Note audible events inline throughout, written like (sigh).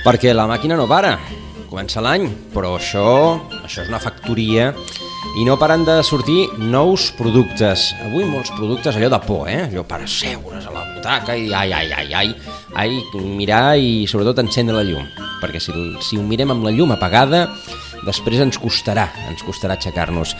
Perquè la màquina no para, comença l'any, però això, això és una factoria i no paren de sortir nous productes. Avui molts productes, allò de por, eh? allò per asseure's a la butaca i ai, ai, ai, ai, ai, mirar i sobretot encendre la llum, perquè si, si ho mirem amb la llum apagada, després ens costarà, ens costarà aixecar-nos.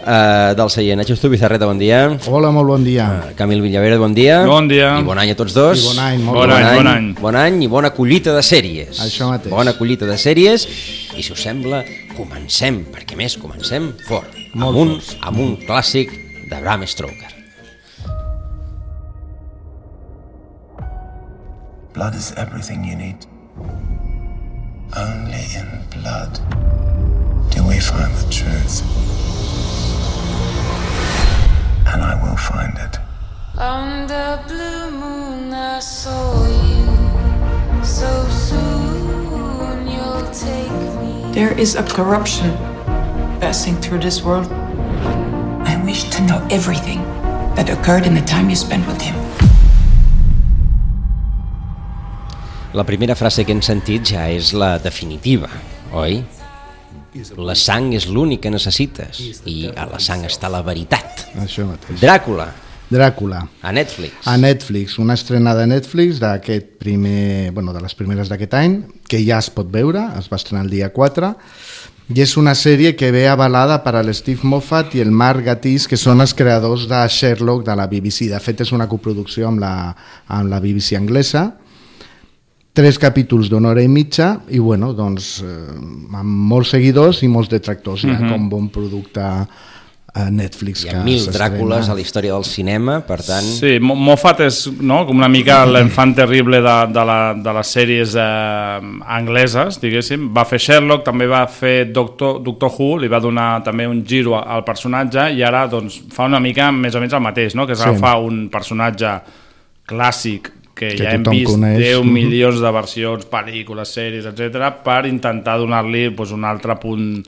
Uh, del seient, Estu Bizarreta, bon dia. Hola, molt bon dia. Uh, Camil Villavera, bon dia. Bon dia. I bon any a tots dos. I bon any, molt Bon any, bon any. Bon any i bona collita de sèries. Això mateix. Bona collita de sèries. I si us sembla, comencem, perquè més comencem fort. Molt amb un, forts. amb un clàssic de Bram Stoker. Blood is everything you need. Only in blood do we find the truth. And I will find it. Under blue moon, I saw you. So soon. There is a corruption passing through this world. I wish to know everything that occurred in the time you spent with him. La primera frase que hem sentit ja és la definitiva, oi? La sang és l'únic que necessites i a la sang està la veritat. Això mateix. Dràcula, Dràcula. a Netflix. A Netflix, una estrena de Netflix d'aquest primer, bueno, de les primeres d'aquest any, que ja es pot veure, es va estrenar el dia 4, i és una sèrie que ve avalada per a l'Steve Moffat i el Mark Gatiss, que són els creadors de Sherlock de la BBC. De fet, és una coproducció amb la, amb la BBC anglesa, tres capítols d'una hora i mitja i bueno, doncs eh, amb molts seguidors i molts detractors ja, com bon producte a Netflix Hi ha mil s'estrena. Dràcules a la història del cinema, per tant... Sí, Mo- Moffat és no, com una mica l'enfant terrible de, de, la, de les sèries eh, angleses, diguéssim. Va fer Sherlock, també va fer Doctor, Doctor Who, li va donar també un giro al personatge i ara doncs, fa una mica més o menys el mateix, no? que és Sí. un personatge clàssic que, Que ja hem vist coneix. 10 Mhm. milions de versions, pel·lícules, sèries, etc per intentar donar-li doncs, un altre punt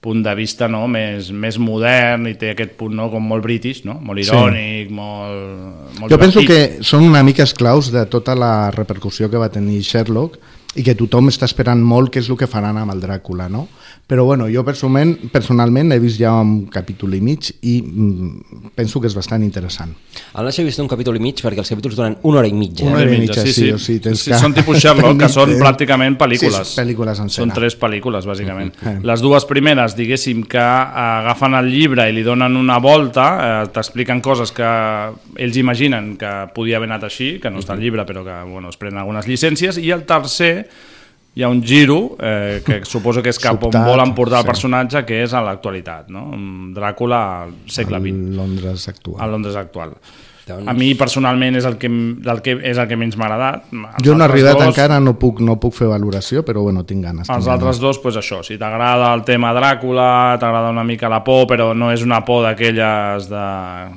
punt de vista no? més, més modern i té aquest punt no? com molt british, no? molt Sí. irònic, molt, molt Jo penso divertit. que són una mica esclaus de tota la repercussió que va tenir Sherlock i que tothom està esperant molt què és el que faran amb el Dràcula, no? Però bueno, jo personalment, personalment he vist ja un capítol i mig i mm, penso que és bastant interessant. El Nacho ha vist un capítol i mig perquè els capítols duren una hora i mitja. Una Una hora i mitja, sí, sí, sí. o sigui, tens Sí, que... són tipus (laughs) Sherlock, que són pràcticament pel·lícules. Sí, pel·lícules en Són tres pel·lícules, bàsicament. Mhm. Les dues primeres, diguéssim, que agafen el llibre i li donen una volta, eh, t'expliquen coses que ells imaginen que podia haver anat així, que no està al llibre, però que bueno, es prenen algunes llicències, i el tercer hi ha un giro eh, que (laughs) suposo que és cap on Sobtat, volen portar el sí. personatge, que és a l'actualitat, no? Dràcula al segle XX El Londres actual. a Londres actual. Doncs- A mi personalment és el que, del que, és el que menys m'ha agradat. Els Jo no he arribat dos- encara, no puc, no puc fer valoració, però bueno, tinc ganes. Els tinc altres ganes. dos, pues això, si t'agrada el tema Dràcula, t'agrada una mica la por, però no és una por d'aquelles de...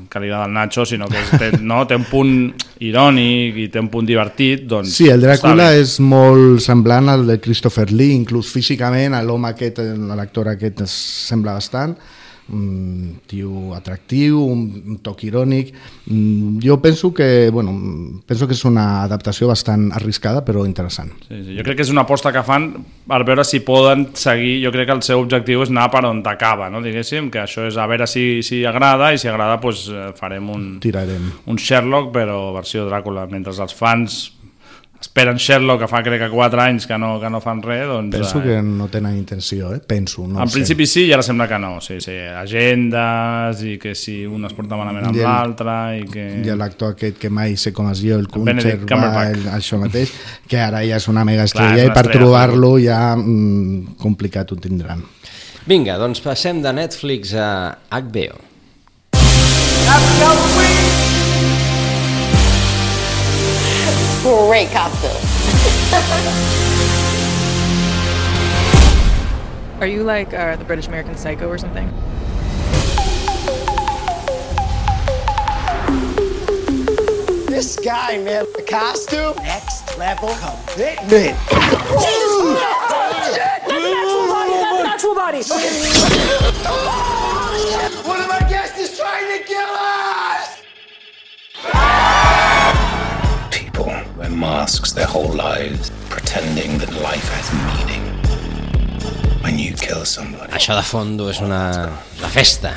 que li agrada al Nacho, sinó que és, té, (laughs) no, té un punt irònic i té un punt divertit, doncs Sí, el Dràcula és molt semblant al de Christopher Lee, inclús físicament, l'home aquest, l'actor aquest es sembla bastant, un tio atractiu, un, un toc irònic. Mm, Jo penso que, bueno, penso que és una adaptació bastant arriscada, però interessant. Sí, sí. Jo crec que és una aposta que fan per veure si poden seguir, jo crec que el seu objectiu és anar per on t'acaba, no? diguéssim, que això és a veure si, si agrada i si agrada pues, eh, farem un, Tirarem. un Sherlock però versió Dràcula, mentre els fans esperen Sherlock que fa crec que 4 anys que no, que no fan res doncs, Penso eh, que no tenen intenció, eh? penso. No en sé. principi sí i ara sembla que no sí, sí, agendes i que si un es porta malament amb I el- l'altre i que... i l'actor aquest que mai sé com es diu, el Benedict Cumberbatch, Cumberbatch. això mateix, que ara ja és una mega Clar, estrella i una per estrella, trobar-lo ja mm, complicat ho tindran. Vinga, doncs passem de Netflix a HBO. Great costume. Are you like uh, the British American Psycho or something? This guy, man, the costume, next level commitment. One of my guests is trying to kill us! Masks their whole lives, pretending that life has meaning. When you kill somebody, Això de fondo és una, una festa.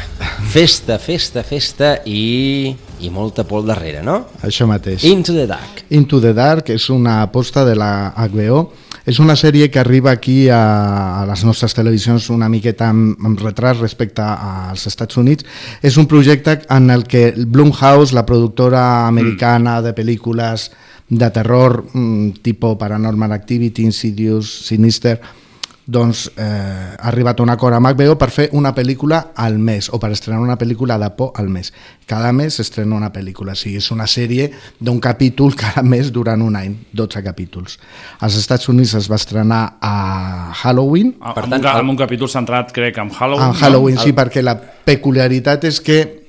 Festa, festa, festa i, i molta por al darrere, no? Això mateix. Into the Dark. Into the Dark és una aposta de la HBO. És una sèrie que arriba aquí a, a les nostres televisions una miqueta amb, amb retras respecte als Estats Units. És un projecte en el que Blumhouse, la productora americana de pel·lícules de terror, mm, tipo Paranormal Activity, Insidious, Sinister, doncs eh, ha arribat a un acord amb HBO per fer una pel·lícula al mes o per estrenar una pel·lícula de por al mes. Cada mes s'estrena una pel·lícula, o sigui, és una sèrie d'un capítol (laughs) cada mes durant un any, 12 capítols. Als Estats Units es va estrenar a Halloween, Per Per tant, amb, el- un capítol centrat, crec, en Halloween. en Halloween, sí, perquè la peculiaritat és que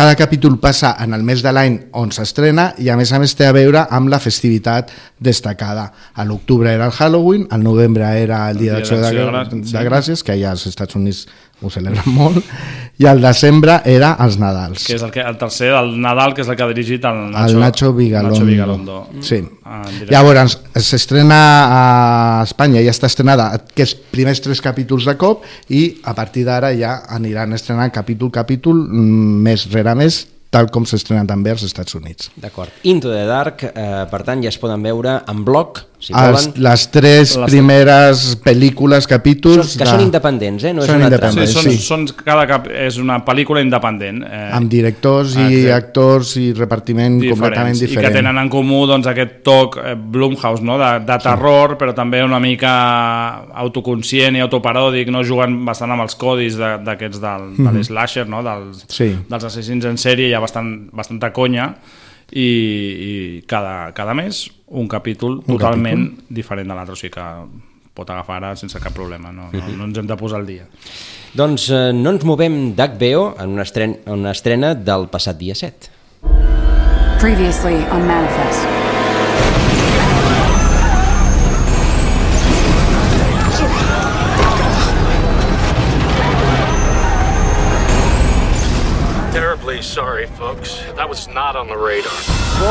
cada capítol passa en el mes de l'any on s'estrena i a més a més té a veure amb la festivitat destacada. A l'octubre era el Halloween, al novembre era el Dia Dia d'Acció de, de Gràcies, que allà als Estats Units ho celebren (laughs) molt, i al desembre era els Nadals. Que és el, que, el tercer del Nadal, que és el que ha dirigit el Nacho, el Nacho Vigalondo. Nacho Vigalondo. Sí. Ah. Llavors, s'estrena a Espanya, ja està estrenada aquests primers tres capítols de cop i a partir d'ara ja aniran estrenant capítol capítol mm, mes rere mes tal com s'estrena també als Estats Units. D'acord. Into the Dark, eh, per tant, ja es poden veure en bloc, si Els, volen. les tres Les- primeres pel·lícules, capítols... que són independents, eh? No és són una Sí, independents, són, sí. són, cada cap és una pel·lícula independent. Eh, Amb directors i Exacte. actors i repartiment completament diferents, i diferent. que tenen en comú doncs, aquest toc eh, Blumhouse no? de, de terror, però també una mica autoconscient i autoparòdic, no? jugant bastant amb els codis de- d'aquests del, de l'slasher, no? dels, Sí. dels assassins en sèrie, hi ha bastant, bastanta conya, i, i cada, cada mes un capítol Un totalment diferent de l'altre, o sigui que pot agafar ara sense cap problema, no, no, no ens hem de posar al dia. Doncs eh, no ens movem d'HBO en una, estrena, en una estrena del passat dia 7. Previously on Manifest.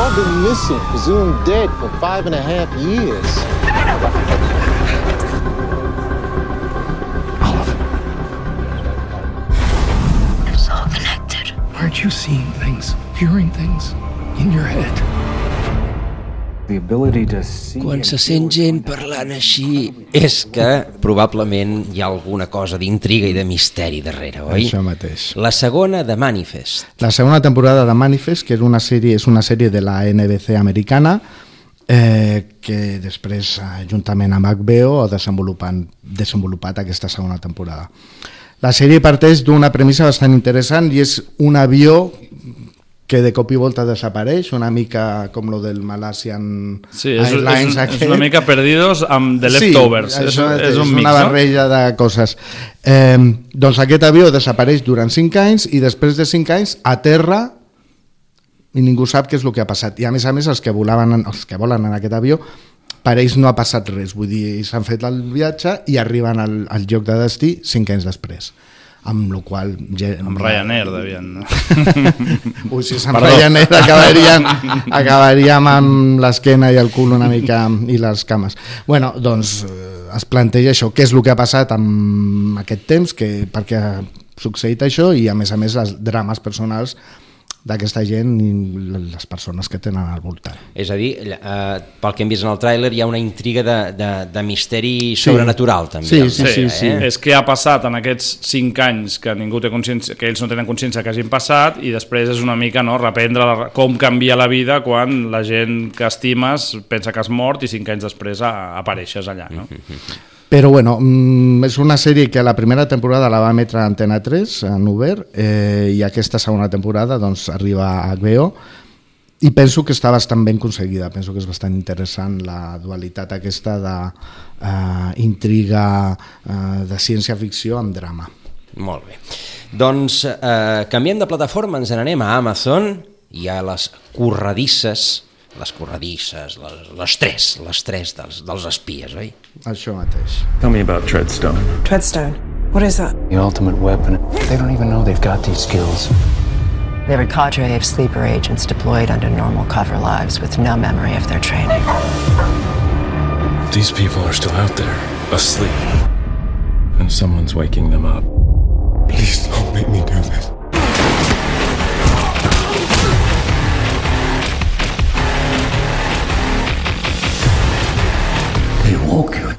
All been missing, presumed dead for five and a half years. it's all connected. Aren't you seeing things, hearing things in your head? Quan se sent gent parlant així és que probablement hi ha alguna cosa d'intriga i de misteri darrere, oi? Això mateix. La segona de Manifest. La segona temporada de Manifest, que és una sèrie, és una sèrie de la NBC americana, eh, que després, juntament amb HBO, ha desenvolupant, desenvolupat aquesta segona temporada. La sèrie parteix d'una premissa bastant interessant i és un avió que de cop i volta desapareix, una mica com lo del Malaysian Sí, és, Airlines és, és aquest. una mica perdidos amb The Leftovers. Sí, és, això és un és mix, una barreja de coses. Eh, doncs aquest avió desapareix durant 5 anys i després de 5 anys aterra i ningú sap què és el que ha passat. I a més a més els que, volaven, en- els que volen en aquest avió per ells no ha passat res, vull dir, s'han fet el viatge i arriben al, al lloc de destí 5 anys després amb la qual ja, Amb Ryanair, devien. (laughs) Ui, si se'n Perdó. Ryanair acabaríem, acabaríem amb l'esquena i el cul una mica i les cames. Bueno, doncs eh, es planteja això, què és el que ha passat amb aquest temps, que, per què ha succeït això i a més a més els drames personals d'aquesta gent i les persones que tenen al voltant. És a dir, eh, pel que hem vist en el tràiler hi ha una intriga de, de, de misteri sobrenatural també. Sí, sí, sí, sí. Eh? És que ha passat en aquests 5 anys que ningú té consciència, que ells no tenen consciència que hagin passat i després és una mica no, reprendre la, com canvia la vida quan la gent que estimes pensa que has mort i 5 anys després a, apareixes allà. No? Però bueno, mm, és una sèrie que la primera temporada la va emetre a Antena 3 en obert eh, i aquesta segona temporada doncs, arriba a HBO i penso que està bastant ben aconseguida, penso que és bastant interessant la dualitat aquesta de eh, eh, de ciència-ficció amb drama. Molt bé. Doncs eh, canviem de plataforma, ens n'anem a Amazon hi ha les corredisses, les corredisses, les, les tres, les tres dels, dels espies, oi? Això mateix. Tell me about Treadstone. Treadstone. What is that? The ultimate weapon. They don't even know they've got these skills. They have a cadre of sleeper agents deployed under normal cover lives with no memory of their training. These people are still out there, asleep. And someone's waking them up. Please don't make me do this. You.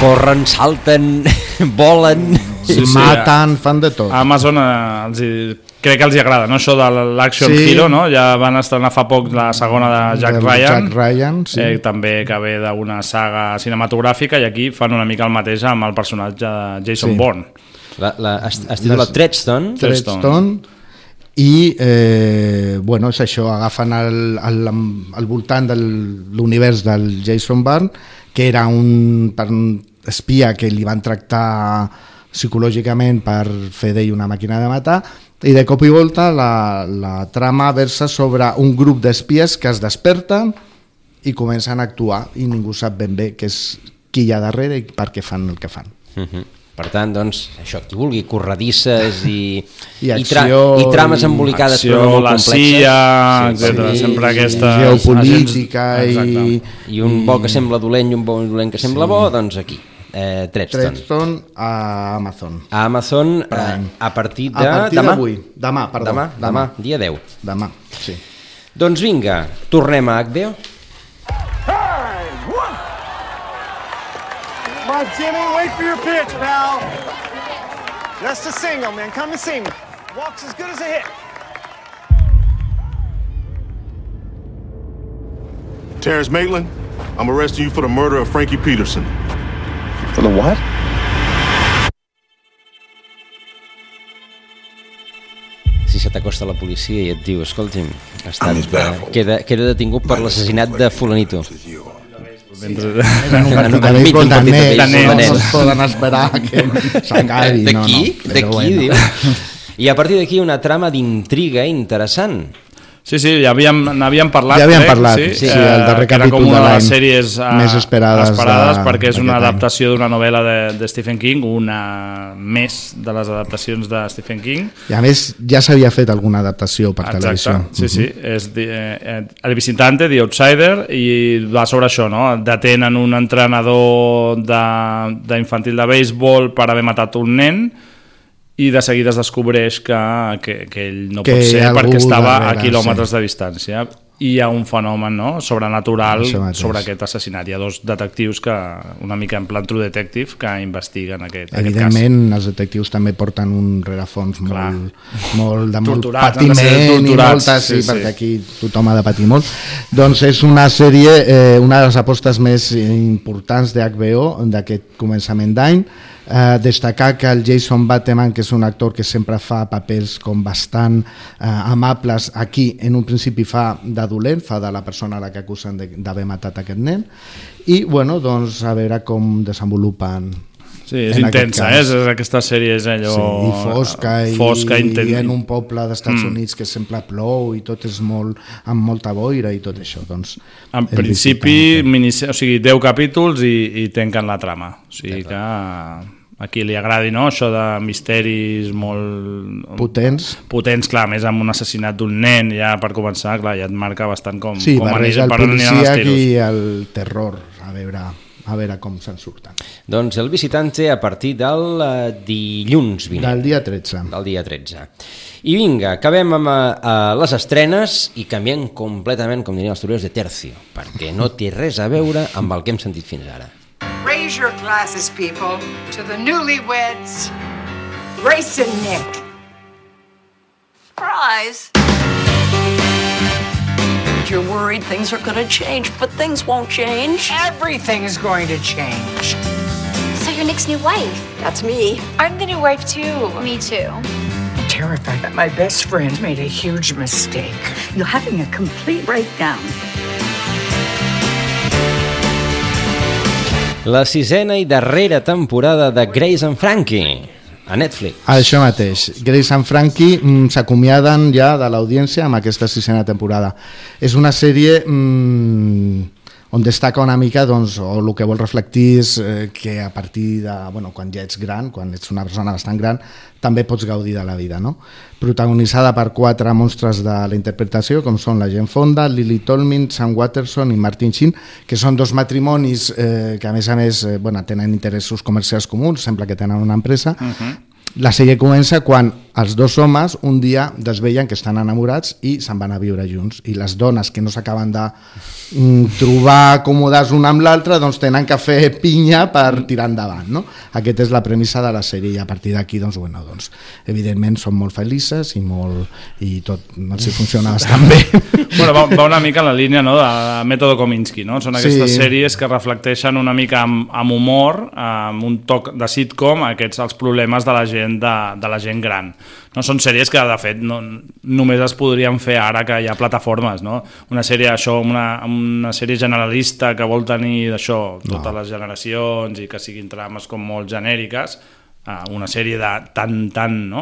Corren, salten, (laughs) volen... Sí, sí, Maten, fan de tot. A Amazon eh, els hi, crec que els hi agrada, no? Això de l'Action Sí. Hero, no? Ja van estrenar fa poc la segona de Jack Del Ryan. Jack Ryan, sí. eh, també que ve d'una saga cinematogràfica i aquí fan una mica el mateix amb el personatge de Jason Sí. Bourne. La, la, es, es titula Treadstone. Treadstone i eh, bueno, és això, agafen el, el, al voltant de l'univers del Jason Bourne que era un, un espia que li van tractar psicològicament per fer d'ell una màquina de matar i de cop i volta la, la trama versa sobre un grup d'espies que es desperten i comencen a actuar i ningú sap ben bé què és qui hi ha darrere i per què fan el que fan. Uh -huh. Per tant, doncs, això, qui vulgui corredisses i, I i, tra acció, i trames embolicades acció, però no molt la complexes. CIA, etcètera, sempre aquestes geopolítica agents- i, I un bo que sembla dolent i un bo dolent que sembla bo, doncs aquí, eh, Treadstone. Treadstone a Amazon. A Amazon eh, a partir de... A partir demà? d'avui. Demà, perdó. Demà, demà, dia 10. Demà, sí. Doncs vinga, tornem a HBO. Come on, Jimmy, wait for your pitch, pal. Just a single, man. Come and see me. Walks as good as a hit. Terrence Maitland, I'm arresting you for the murder of Frankie Peterson. For the what? Si se t'acosta la policia i et diu, escolti'm, ha estat, eh, queda, queda detingut per l'assassinat de fulanito. (laughs) Un de nens, béisbol de no, es poden esperar que (laughs) s'acabi. D'aquí? No, no, D'aquí, bueno. diu? I a partir d'aquí una trama d'intriga interessant. Sí, sí, ja havíem, n'havíem parlat. Ja havíem crec, parlat, sí, sí, eh, el darrer que era com capítol de una de les sèries eh, més esperades esperades de- perquè és una adaptació d'una novel·la de, de Stephen King, una més de les adaptacions de Stephen King. I a més, ja s'havia fet alguna adaptació per televisió. sí, sí. És di, eh, eh, El Visitante, The Outsider, i va sobre això, no? Detenen un entrenador de- d'infantil de, de béisbol per haver matat un nen i de seguida es descobreix que, que, que ell no Que pot ser perquè estava darrere, a quilòmetres sí. de distància i hi ha un fenomen no? sobrenatural sobre aquest assassinat. Hi ha dos detectius que, una mica en plan True Detective que investiguen aquest, aquest cas. Evidentment, els detectius també porten un rerefons molt, molt de molt Torturats, patiment i molta, sí, sí, sí. perquè aquí tothom ha de patir molt. Doncs és una sèrie, eh, una de les apostes més importants de HBO d'aquest començament d'any. Eh, destacar que el Jason Bateman, que és un actor que sempre fa papers com bastant eh, amables, aquí en un principi fa de dolent, fa de la persona a la que acusen de- d'haver matat aquest nen, i bueno, doncs a veure com desenvolupen Sí, és en intensa, eh? És, aquesta sèrie és allò... Sí, i fosca, i, fosca inten... i en un poble d'Estats Mm. Units que sempre plou i tot és molt, amb molta boira i tot això. Doncs, En principi, minici... o sigui, 10 capítols i, i tanquen la trama. O sigui que a qui li agradi no? això de misteris molt... Potents. Potents, clar, més amb un assassinat d'un nen, ja per començar, clar, ja et marca bastant com, Sí, com barreja el tiros. i el terror, a veure, a veure com se'n surten. Doncs el visitante a partir del eh, dilluns vinent. Del dia 13. Del dia 13. I vinga, acabem amb eh, les estrenes i canviem completament, com dirien els historiadors, de tercio, perquè no té res a veure amb el que hem sentit fins ara. Raise your glasses, people, to the newlyweds, Grace and Nick. Surprise! You're worried things are gonna change, but things won't change. Everything's going to change. So you're Nick's new wife? That's me. I'm the new wife too. Me too. I'm terrified that my best friend made a huge mistake. You're having a complete breakdown. La sisena i darrera temporada de Grace and Frankie. a Netflix. Això mateix. Grace and Frankie mm, s'acomiaden ja de l'audiència amb aquesta sisena temporada. És una sèrie mm, on destaca una mica doncs, o el que vol reflectir és eh, que a partir de, bueno, quan ja ets gran, quan ets una persona bastant gran, també pots gaudir de la vida. No? Protagonitzada per quatre monstres de la interpretació, com són la Jane Fonda, Lily Tolmin, Sam Watterson i Martin Sheen, que són dos matrimonis eh, que a més a més eh, bueno, tenen interessos comercials comuns, sembla que tenen una empresa, uh -huh. La sèrie comença quan els dos homes un dia desvellen que estan enamorats i se'n van a viure junts i les dones que no s'acaben de mm, trobar còmodes una amb l'altra doncs tenen que fer pinya per tirar endavant no? aquesta és la premissa de la sèrie i a partir d'aquí doncs, bueno, doncs, evidentment són molt felices i, molt, i tot no els hi funciona (laughs) bastant bé bueno, va, va una mica en la línia no, de Método Kominsky no? són aquestes sí. sèries que reflecteixen una mica amb, amb humor amb un toc de sitcom aquests els problemes de la gent gent de, de la gent gran. No són sèries que, de fet, no, només es podrien fer ara que hi ha plataformes, no? Una sèrie, això, una, una sèrie generalista que vol tenir d'això, totes no. les generacions i que siguin trames com molt genèriques, una sèrie de tant, tant, no?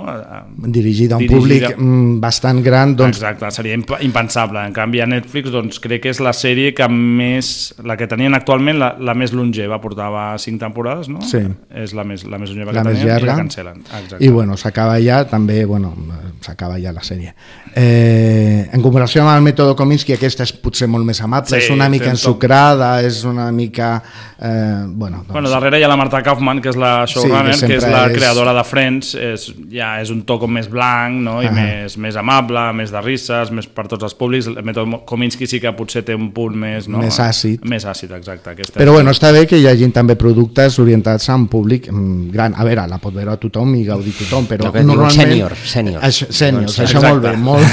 Dirigida a un dirigida... públic mm, bastant gran, doncs... Exacte, seria imp impensable. En canvi, a Netflix, doncs, crec que és la sèrie que més, la que tenien actualment, la, la més longeva, portava cinc temporades, no? Sí. És la més, la més longeva la que més tenien llarga. i la cancel·len. Exacte. I, bueno, s'acaba ja, també, bueno, s'acaba ja la sèrie. Eh, en comparació amb el mètode Kominsky, aquesta és potser molt més amable, sí, és una mica ensucrada, és una mica... Eh, bueno, doncs... bueno, darrere hi ha la Marta Kaufman, que és la showrunner, sí, que, que és la és... creadora de Friends, és, ja és un to com més blanc no? i uh -huh. més, més amable, més de risses, més per tots els públics. El Kominsky sí que potser té un punt més... No? Més àcid. Més àcid, exacte. Aquesta Però bueno, està bé que hi hagi també productes orientats a un públic mm, gran. A veure, la pot veure a tothom i gaudir tothom, però no, normalment... Sènior, sènior. Això, sèniors, això exacte. molt bé, molt,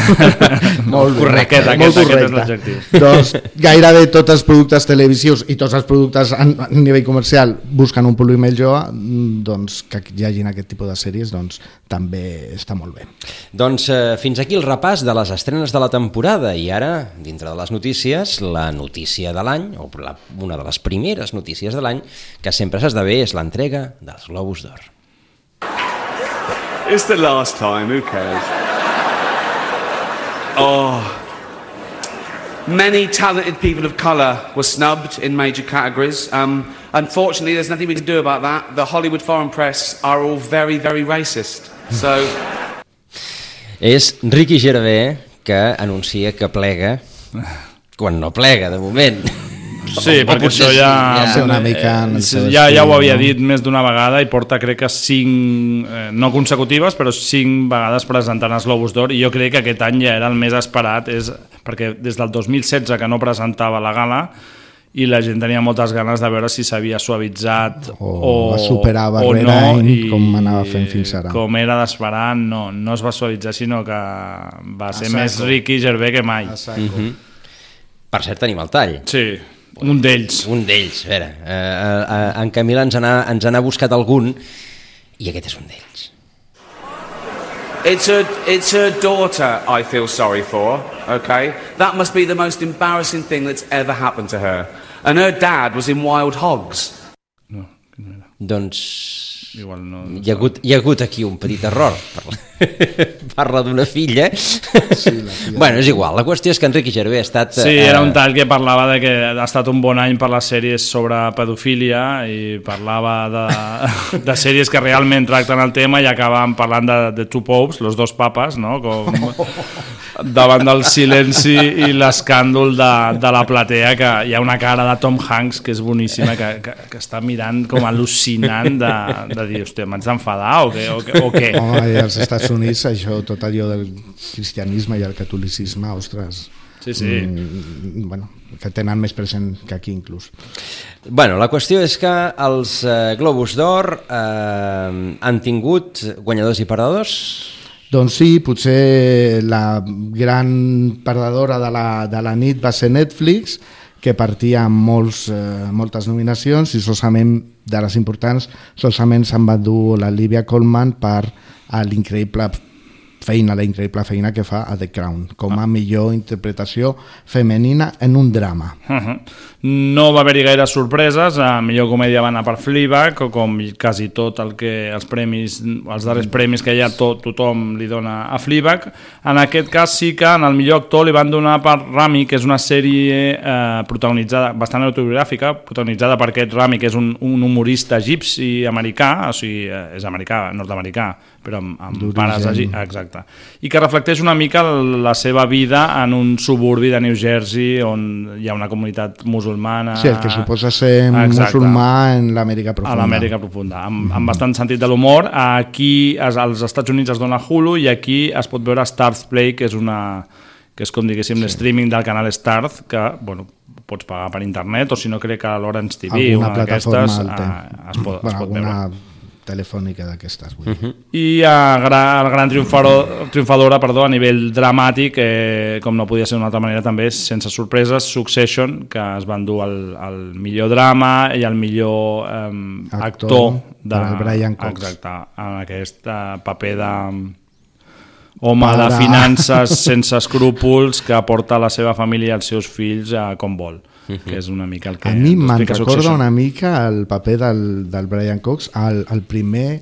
(laughs) molt correcte, aquest, molt correcte. aquest és l'adjectiu. Doncs gairebé tots els productes televisius i tots els productes a nivell comercial busquen un públic més jove, mm, doncs que hi hagin aquest tipus de sèries doncs, també està molt bé. Doncs eh, fins aquí el repàs de les estrenes de la temporada i ara, dintre de les notícies, la notícia de l'any, o la, una de les primeres notícies de l'any, que sempre s'esdevé és l'entrega dels Globus d'Or. It's the last time, who cares? Oh, many talented people of colour were snubbed in major categories. Um, unfortunately, there's nothing we can do about that. The Hollywood foreign press are all very, very racist. So... (laughs) És Ricky Gervais que anuncia que plega quan no plega, de moment. Sí, o, perquè això ja... ja una mica eh, ja, ja ho havia dit més d'una vegada i porta, crec que cinc, eh, no consecutives, però cinc vegades presentant els Globus d'Or i jo crec que aquest any ja era el més esperat, és perquè des del 2016 que no presentava la gala i la gent tenia moltes ganes de veure si s'havia suavitzat o, o va superar o no, any, i com anava fent fins ara. Com era d'esperar, no, no es va suavitzar, sinó que va ser més Ricky Gervais que mai. Mm -hmm. Per cert, tenim el tall. Sí, un d'ells. Un d'ells, a veure. Eh, eh, en Camila ens n'ha ens n'ha buscat algun i aquest és un d'ells. It's her, it's her daughter I feel sorry for, okay? That must be the most embarrassing thing that's ever happened to her. And her dad was in Wild Hogs. No, doncs Igual no, no hi, ha hagut, hi ha hagut aquí un petit error. Parla, (laughs) parla d'una filla. Sí, la filla. bueno, és igual. La qüestió és que Enrique Gervais ha estat... Sí, eh, era un tall que parlava de que ha estat un bon any per les sèries sobre pedofília i parlava de, (laughs) de sèries que realment tracten el tema i acaben parlant de, de Two Popes, los dos papes, no? Com, (laughs) davant del silenci i l'escàndol de, de la platea, que hi ha una cara de Tom Hanks que és boníssima, que, que, que està mirant com al·lucinant de, de dir, hòstia, m'haig d'enfadar o què? O, o què? Home, i als Estats Units això, tot allò del cristianisme i el catolicisme, ostres... Sí, sí. Mm, bueno, que tenen més present que aquí inclús. Bueno, la qüestió és que els eh, Globus d'Or eh, han tingut guanyadors i perdedors? Doncs sí, potser la gran perdedora de la, de la nit va ser Netflix, que partia amb molts, eh, moltes nominacions i solament de les importants solament se'n va dur la Lívia Colman per l'increïble feina, la increïble feina que fa a The Crown, com a millor interpretació femenina en un drama. Uh -huh. No va haver-hi gaire sorpreses, a millor comèdia va anar per Fleabag, com quasi tot el que els premis, els darrers premis que ha, tot, tothom li dona a Fleabag. En aquest cas sí que en el millor actor li van donar per Rami, que és una sèrie eh, protagonitzada, bastant autobiogràfica, protagonitzada per aquest Rami, que és un, un humorista egipci americà, o sigui, eh, és americà, nord-americà, però amb, amb pares egipcis, exacte, i que reflecteix una mica la seva vida en un suburbi de New Jersey on hi ha una comunitat musulmana Sí, el que suposa ser Exacte. musulmà en l'Amèrica a profunda. l'Amèrica profunda, amb, amb bastant sentit de l'humor. Aquí, als Estats Units es dona Hulu i aquí es pot veure Starz Play, que és una que és com diguéssim sí. l'streaming del canal Starz, que bueno, pots pagar per internet o si no crec que a l'Orange TV, Alguna una d'aquestes, eh, es pot, bueno, es pot veure. Telefònica d'aquestes. vull dir. I a gra, el gran triomfador, triomfadora perdó, a nivell dramàtic, eh, com no podia ser d'una altra manera, també sense sorpreses, Succession, que es van dur el, el millor drama i el millor eh, actor, Actor, de, al Brian Cox. Exacte, en aquest eh, paper de home Pare. de finances sense escrúpols que porta la seva família i els seus fills a com vol, que és una mica el que A mi me'n recorda una mica el paper del, del Brian Cox, el, el primer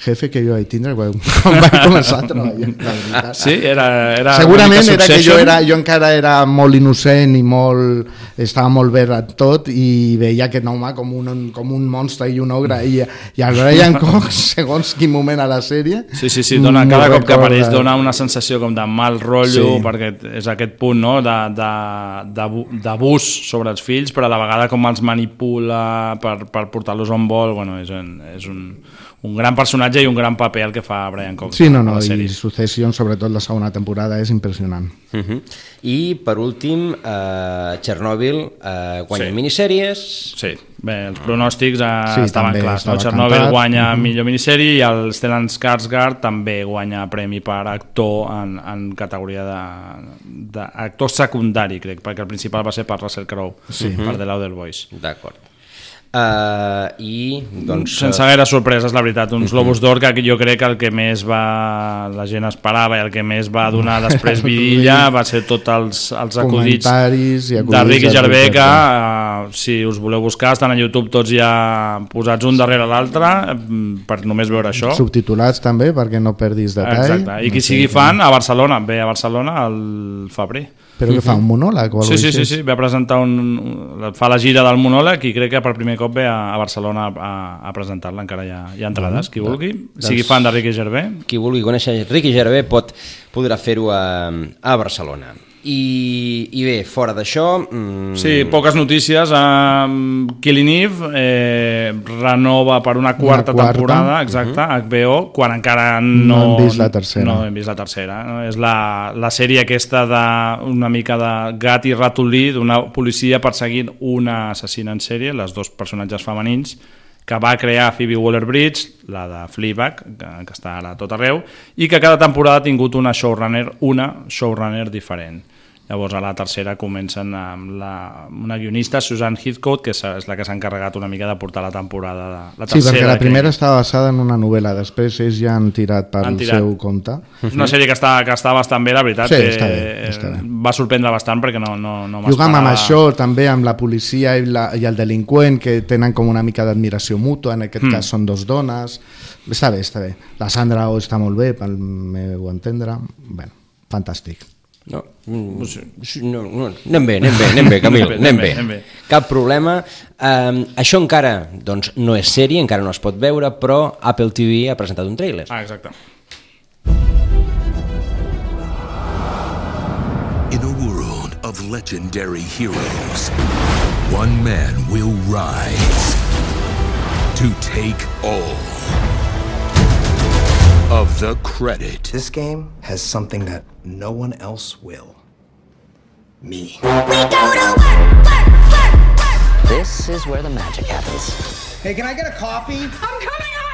jefe que jo vaig tindre quan, quan vaig començar a treballar. Sí, era, era Segurament era que jo, era, jo encara era molt innocent i molt, estava molt verd a tot i veia aquest home com un, com un monstre i un ogre i, i el Brian (laughs) Cox, segons quin moment a la sèrie Sí, sí, sí, dona, cada cop que apareix dona una sensació com de mal rotllo, Sí. perquè és aquest punt no? d'abús sobre els fills, però a la vegada com els manipula per, per portar-los on vol, bueno, és, un, és un, un gran personatge i un gran paper el que fa Brian Cox Sí, no, no, la i sèrie. Succession, sobretot la segona temporada, és impressionant. Uh -huh. I, per últim, eh, Chernobyl eh, guanya Sí. sí. minissèries. Sí, bé, els pronòstics eh, Sí, estaven clars. No? estava Chernobyl cantat. guanya Mhm. millor minissèrie i el Stellan Skarsgård també guanya premi per actor en, en categoria de- d'actor secundari, crec, perquè el principal va ser per Russell Crowe, Sí. per The Louder Voice. D'acord. Uh, I, doncs... Sense gaire sorpreses, la veritat. Uns Globus d'Or que jo crec que el que més va, la gent esperava i el que més va donar (laughs) després vidilla va ser tots els, els acudits acudits de Ricky Ricky que, uh, si us voleu buscar, estan a YouTube tots ja posats un darrere l'altre mm, per només veure això. Subtitulats també, perquè no perdis detall. Exacte. I qui No sigui fan, a Barcelona, ve a Barcelona al febrer. Però que fa un monòleg o Sí, alguna sí, sí, sí, ve a presentar un, un, fa la gira del monòleg i crec que per primer cop ve a, a Barcelona a, a presentar-la, encara hi ha, hi ha entrades, qui vulgui, sigui fan de Ricky Gervais. Qui vulgui conèixer Ricky Gervais pot, podrà fer-ho a, a Barcelona. I, I bé, fora d'això... Mm, Sí, poques notícies. Um, Killing Eve eh, renova per una quarta, quarta. temporada, exacte, HBO, quan encara no, No hem vist la tercera. No hem vist la tercera. No? És la, la sèrie aquesta de una mica de gat i ratolí, d'una policia perseguint una assassina en sèrie, les dos personatges femenins, que va crear Phoebe Waller-Bridge, la de Fleabag, que, que està ara a tot arreu, i que cada temporada ha tingut una showrunner, una showrunner diferent. Llavors a la tercera comencen amb la, una guionista, Susan Heathcote, que és, la que s'ha encarregat una mica de portar la temporada de, la Sí, tercera. perquè la que- primera estava basada en una novel·la, després ells ja han tirat pel Han tirat. seu compte. És una sèrie que està, que està bastant bé, la veritat. Sí, eh, està bé, està bé. Va sorprendre bastant perquè no, no, no Jugam amb m'esperava- això també amb la policia i, la, i el delinqüent que tenen com una mica d'admiració mútua, en aquest Mm. cas són dos dones està bé, està bé, la Sandra Oh està molt bé pel meu entendre bueno, fantàstic No, mm, no, no, anem bé, anem bé, anem bé, Camil, anem bé. anem bé. Cap problema. Um, això encara doncs, no és sèrie, encara no es pot veure, però Apple TV ha presentat un tràiler. Ah, exacte. In a world of legendary heroes, one man will rise to take all of the credit. This game has something that no one else will. Me. This is where the magic happens. Hey, can I get a coffee? I'm coming on!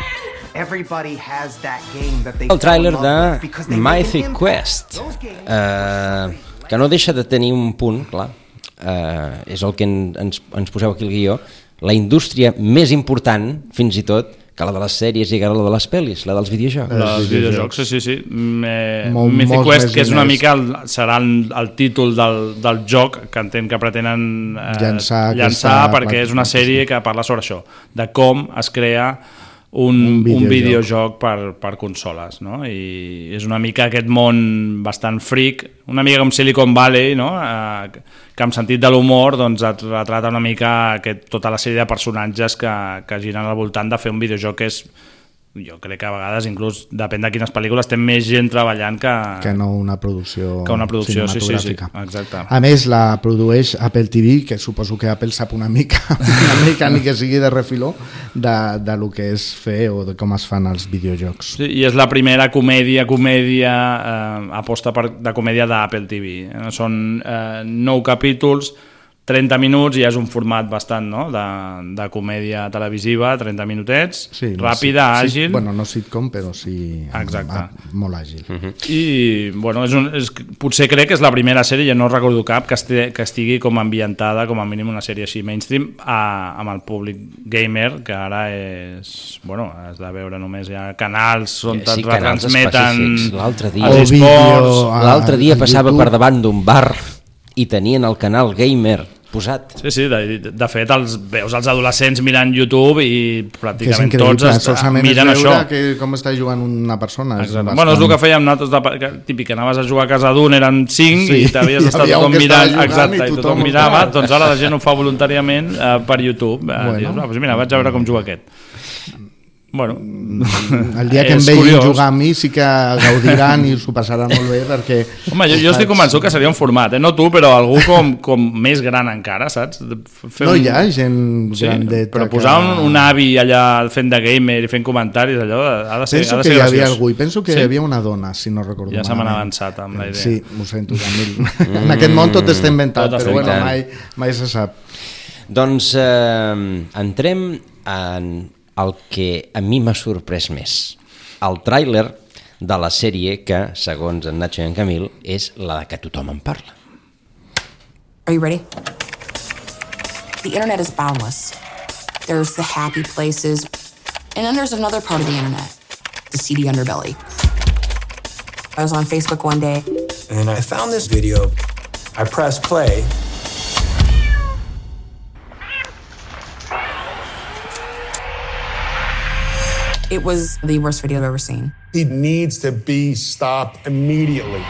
Everybody has that game that they El tràiler de Mythic. Quest, eh, que no deixa de tenir un punt, clar, eh, és el que en, ens, ens poseu aquí el guió, la indústria més important, fins i tot, que la de les sèries i que la de les pel·lis, la dels videojocs. La dels videojocs, sí, sí, sí. Eh, Molt- Mythic Quest, que és una mica el, serà el, el títol del, del joc que entenc que pretenen eh, Llançar llançar aquesta perquè és una sèrie que parla sobre això, de com es crea un, Un un, videojoc. videojoc per, per consoles, no? I és una mica aquest món bastant freak, una mica com Silicon Valley, no? Eh, que amb sentit de l'humor doncs, et retrata una mica aquest, tota la sèrie de personatges que, que giren al voltant de fer un videojoc que és jo crec que a vegades inclús depèn de quines pel·lícules té més gent treballant que, que no una producció que una producció sí, sí, sí, cinematogràfica. exacte A més, la produeix Apple TV, que suposo que Apple sap una mica, (laughs) una mica ni que sigui de refiló, de, de lo que és fer o de com es fan els videojocs. Sí, I és la primera comèdia, comèdia, eh, aposta per, de comèdia d'Apple TV. Eh, són eh, nou capítols, 30 minuts i és un format bastant no? de, de comèdia televisiva, 30 minutets, Sí, ràpida, sí, àgil. Sí, bueno, no sitcom, però sí Exacte. ah, molt àgil. Uh -huh. I bueno, és un, és, potser crec que és la primera sèrie, jo no recordo cap, que, esti, que estigui com ambientada, com a mínim una sèrie així mainstream, a, amb el públic gamer, que ara és... Bueno, has de veure només, ha canals on Sí, retransmeten específics. L'altre dia, els esports... a- l'altre dia passava YouTube. per davant d'un bar i tenien el canal gamer posat. Sí, sí, de, de fet els, veus els adolescents mirant YouTube i pràcticament tots es, solament miren això. que, com està jugant una persona. És bastant- Bueno, és el que fèiem nosaltres, de, que, típic, que anaves a jugar a casa d'un, eren cinc, Sí, i t'havies (laughs) un tothom mirant, jugant exacte, i i tothom tothom ho mirava, mirava. doncs ara la gent ho fa voluntàriament eh, per YouTube, eh, Bueno. dius, ah, doncs mira, vaig a veure com juga aquest. Bueno, El dia que (laughs) em vegin curiós. jugar a mi sí que gaudiran i s'ho passaran molt bé perquè... Home, jo, jo estic convençut que seria un format, eh? no tu, però algú com, com més gran encara, saps? Fer No un- hi ha gent Sí, grandeta però que- posar un, un avi allà fent de gamer i fent comentaris, allò ha de ser, Penso ha de que ser hi havia graciós. algú i penso que Sí? hi havia una dona, si no recordo Ja se m'han malament. avançat amb la idea. Sí, ho sento, Camil. (laughs) en aquest món tot està inventat, Tot però bueno, mai, mai se sap. Doncs eh, entrem en el que a mi m'ha sorprès més. El tràiler de la sèrie que, segons en Nacho i en Camil, és la de que tothom en parla. Are you ready? The internet is boundless. There's the happy places, and then there's another part of the internet, the seedy underbelly. I was on Facebook one day. And I found this video. I pressed play. It was the worst video I've ever seen. He needs to be stopped immediately.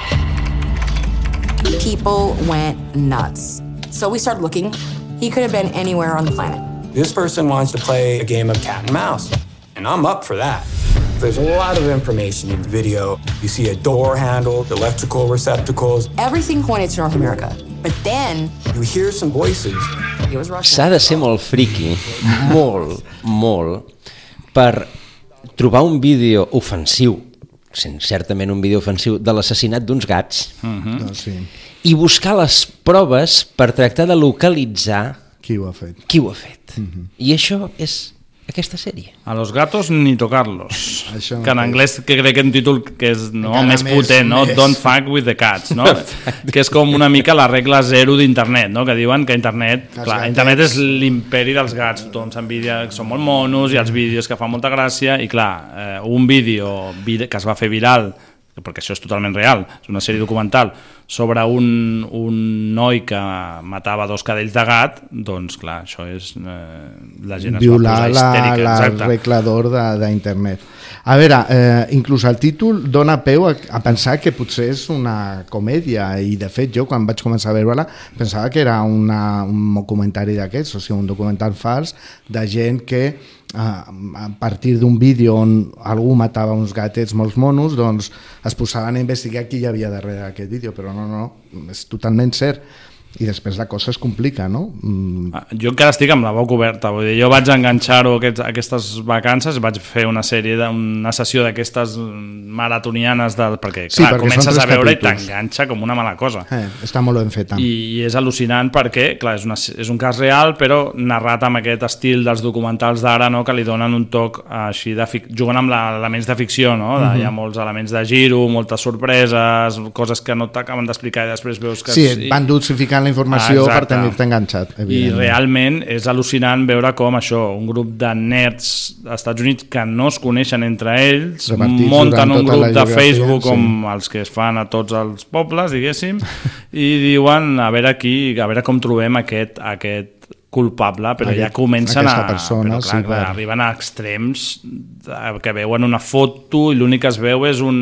People went nuts. So we started looking. He could have been anywhere on the planet. This person wants to play a game of cat and mouse, and I'm up for that. There's a lot of information in the video. You see a door handle, electrical receptacles. Everything pointed to North America. But then You hear some voices. it was Russia. S'ha de ser molt friki, molt, molt, per trobar un vídeo ofensiu, sent certament un vídeo ofensiu, de l'assassinat d'uns gats Mhm. Doncs sí. i buscar les proves per tractar de localitzar Qui ho ha fet? qui ho ha fet. I això és aquesta sèrie. A los gatos ni tocarlos. (laughs) Que en anglès que crec que un títol que és no, Encara més més- potent, no? més. Don't fuck with the cats, no? (laughs) que és com una mica la regla zero d'internet, no? Que diuen que internet, Els clar, gatets. internet és l'imperi dels gats, tothom s'envidia que són molt monos i els vídeos que fan molta gràcia i clar, eh, un vídeo que es va fer viral perquè això és totalment real, és una sèrie documental sobre un, un noi que matava dos cadells de gat, doncs clar, això és... Eh, la gent es violar va posar la, histèrica. la regla d'or de- d'internet. A veure, eh, inclús el títol dona peu a, a pensar que potser és una comèdia i de fet jo quan vaig començar a veure-la pensava que era una, un documentari d'aquests, o sigui un documental fals de gent que eh, a partir d'un vídeo on algú matava uns gatets molt monos doncs es posaven a investigar qui hi havia darrere d'aquest vídeo, però no, no, és totalment cert i després la cosa es complica, no? Mm, Ah, Jo encara estic amb la boca oberta, vull dir, jo vaig enganxar-ho aquests, aquestes vacances, vaig fer una sèrie, de, una sessió d'aquestes maratonianes, del, perquè, Sí, clar, perquè comences a veure i capítols. t'enganxa com una mala cosa. eh, està molt ben feta. I, I és al·lucinant perquè, clar, és, una, és un cas real, però narrat amb aquest estil dels documentals d'ara, no?, que li donen un toc així, de fic... jugant amb elements de ficció, no? De, Mhm. Hi ha molts elements de giro, moltes sorpreses, coses que no t'acaben d'explicar i després veus que... Sí, et van dosificant la informació per Exacte. tenir-te enganxat. I realment és al·lucinant veure com això, un grup de nerds als Estats Units que no es coneixen entre ells, Repartits munten un tota grup de Facebook sí. com els que es fan a tots els pobles, diguéssim, i diuen a veure aquí, a veure com trobem aquest, aquest culpable, però Aquest- ja comencen a... persona, però clar, sí, clar, per- arriben a extrems de- que veuen una foto i l'únic que es veu és un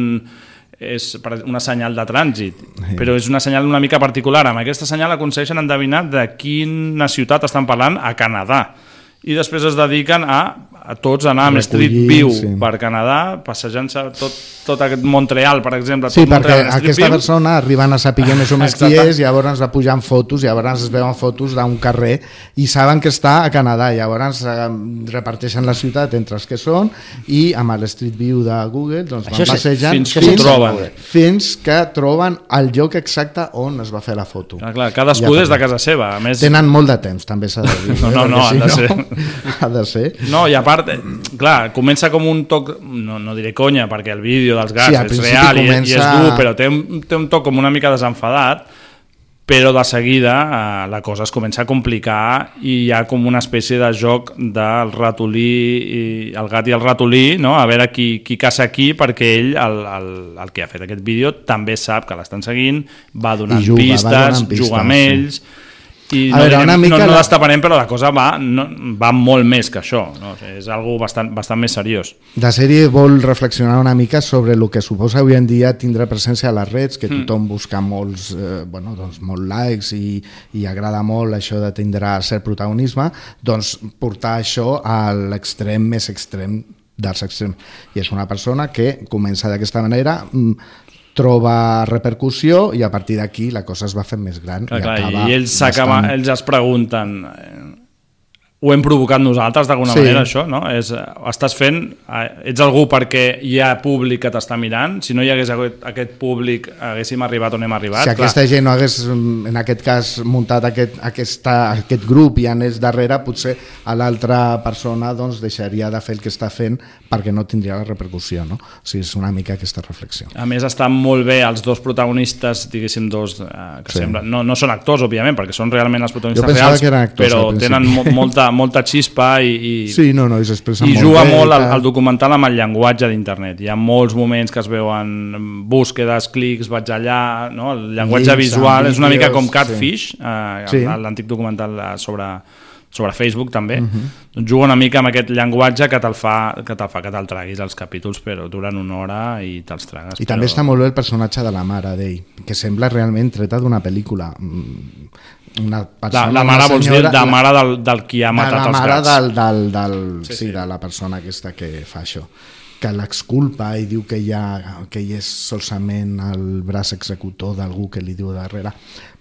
és una senyal de trànsit, però és una senyal una mica particular. Amb aquesta senyal aconsegueixen endevinar de quina ciutat estan parlant a Canadà. I després es dediquen a, a tots anar amb Street View sí. per Canadà, passejant-se tot, tot aquest Montreal, per exemple. Sí, perquè Montreal Street aquesta View. persona arriben a saber més o (laughs) menys qui és, llavors va pujant fotos, llavors es veuen fotos d'un carrer i saben que està a Canadà, llavors eh, reparteixen la ciutat entre els que són i amb l'Street View de Google doncs, van Això sí, passejant fins que s'ho troben. fins que troben el lloc exacte on es va fer la foto. Clar, clar, cadascú Ja des de casa seva. A més, Tenen molt de temps, també s'ha de dir. (laughs) No, no, eh? no, Perquè ha de ser. (laughs) ha de ser. No, i a part, eh, clar, comença com un toc, no, no diré conya, perquè el vídeo dels gats Sí, és real i, i és comença- dur, però té un, té un toc com una mica desenfadat, però de seguida eh, la cosa es comença a complicar i hi ha com una espècie de joc del ratolí, i el gat i el ratolí, no? a veure qui, qui caça qui, perquè ell, el, el, el que ha fet aquest vídeo, també sap que l'estan seguint, va donant I juga, va pistes, donant pistes, juga amb sí. I A no, veure, direm, una mica no, no la- destaparem, però la cosa va, no, va molt més que això. No? O sigui, és algo bastant, bastant més seriós. La sèrie vol reflexionar una mica sobre el que suposa avui en dia tindre presència a les reds, que Mm. tothom busca molts, eh, bueno, doncs, molts likes i, i agrada molt això de tindre cert protagonisme, doncs portar això a l'extrem més extrem dels extrems. I és una persona que comença d'aquesta manera, mm, troba repercussió i a partir d'aquí la cosa es va fent més gran Clar, i clar, acaba I ells, bastant- ells es pregunten eh, ho hem provocat nosaltres d'alguna Sí. manera això, no? És, eh, estàs fent, eh, ets algú perquè hi ha públic que t'està mirant, si no hi hagués aquest, aquest públic haguéssim arribat on hem arribat. si aquesta gent no hagués, mm, en aquest cas, muntat aquest, aquesta, aquest grup i anés darrere, potser a l'altra persona doncs, deixaria de fer el que està fent perquè no tindria la repercussió. No? O sigui, és una mica aquesta reflexió. A més, estan molt bé els dos protagonistes, diguéssim, dos eh, que Sí. semblen... No, no són actors, òbviament, perquè són realment els protagonistes reals, actors però tenen mo molta, molta xispa i, i, Sí, no, no, i i molt juga bé molt el, tal. el documental amb el llenguatge d'internet. Hi ha molts moments que es veuen búsquedes, clics, vaig allà, no? el llenguatge Links, visual és una mica com Catfish, sí. eh, Sí. l'antic documental eh, sobre, sobre Facebook també, Mhm. doncs juga una mica amb aquest llenguatge que te'l fa que te'l fa que te'l traguis els capítols, però duren una hora i te'ls tragues. I també però... està molt bé el personatge de la mare d'ell, que sembla realment treta d'una pel·lícula. Una La, persona, la una mare, vols dir, senyora- de mare del, del qui ha de matat la els mare gats. del, del, del, Sí, sí, sí. de la persona aquesta que fa això que l'exculpa i diu que, hi ha, que ell és solament el braç executor d'algú que li diu darrere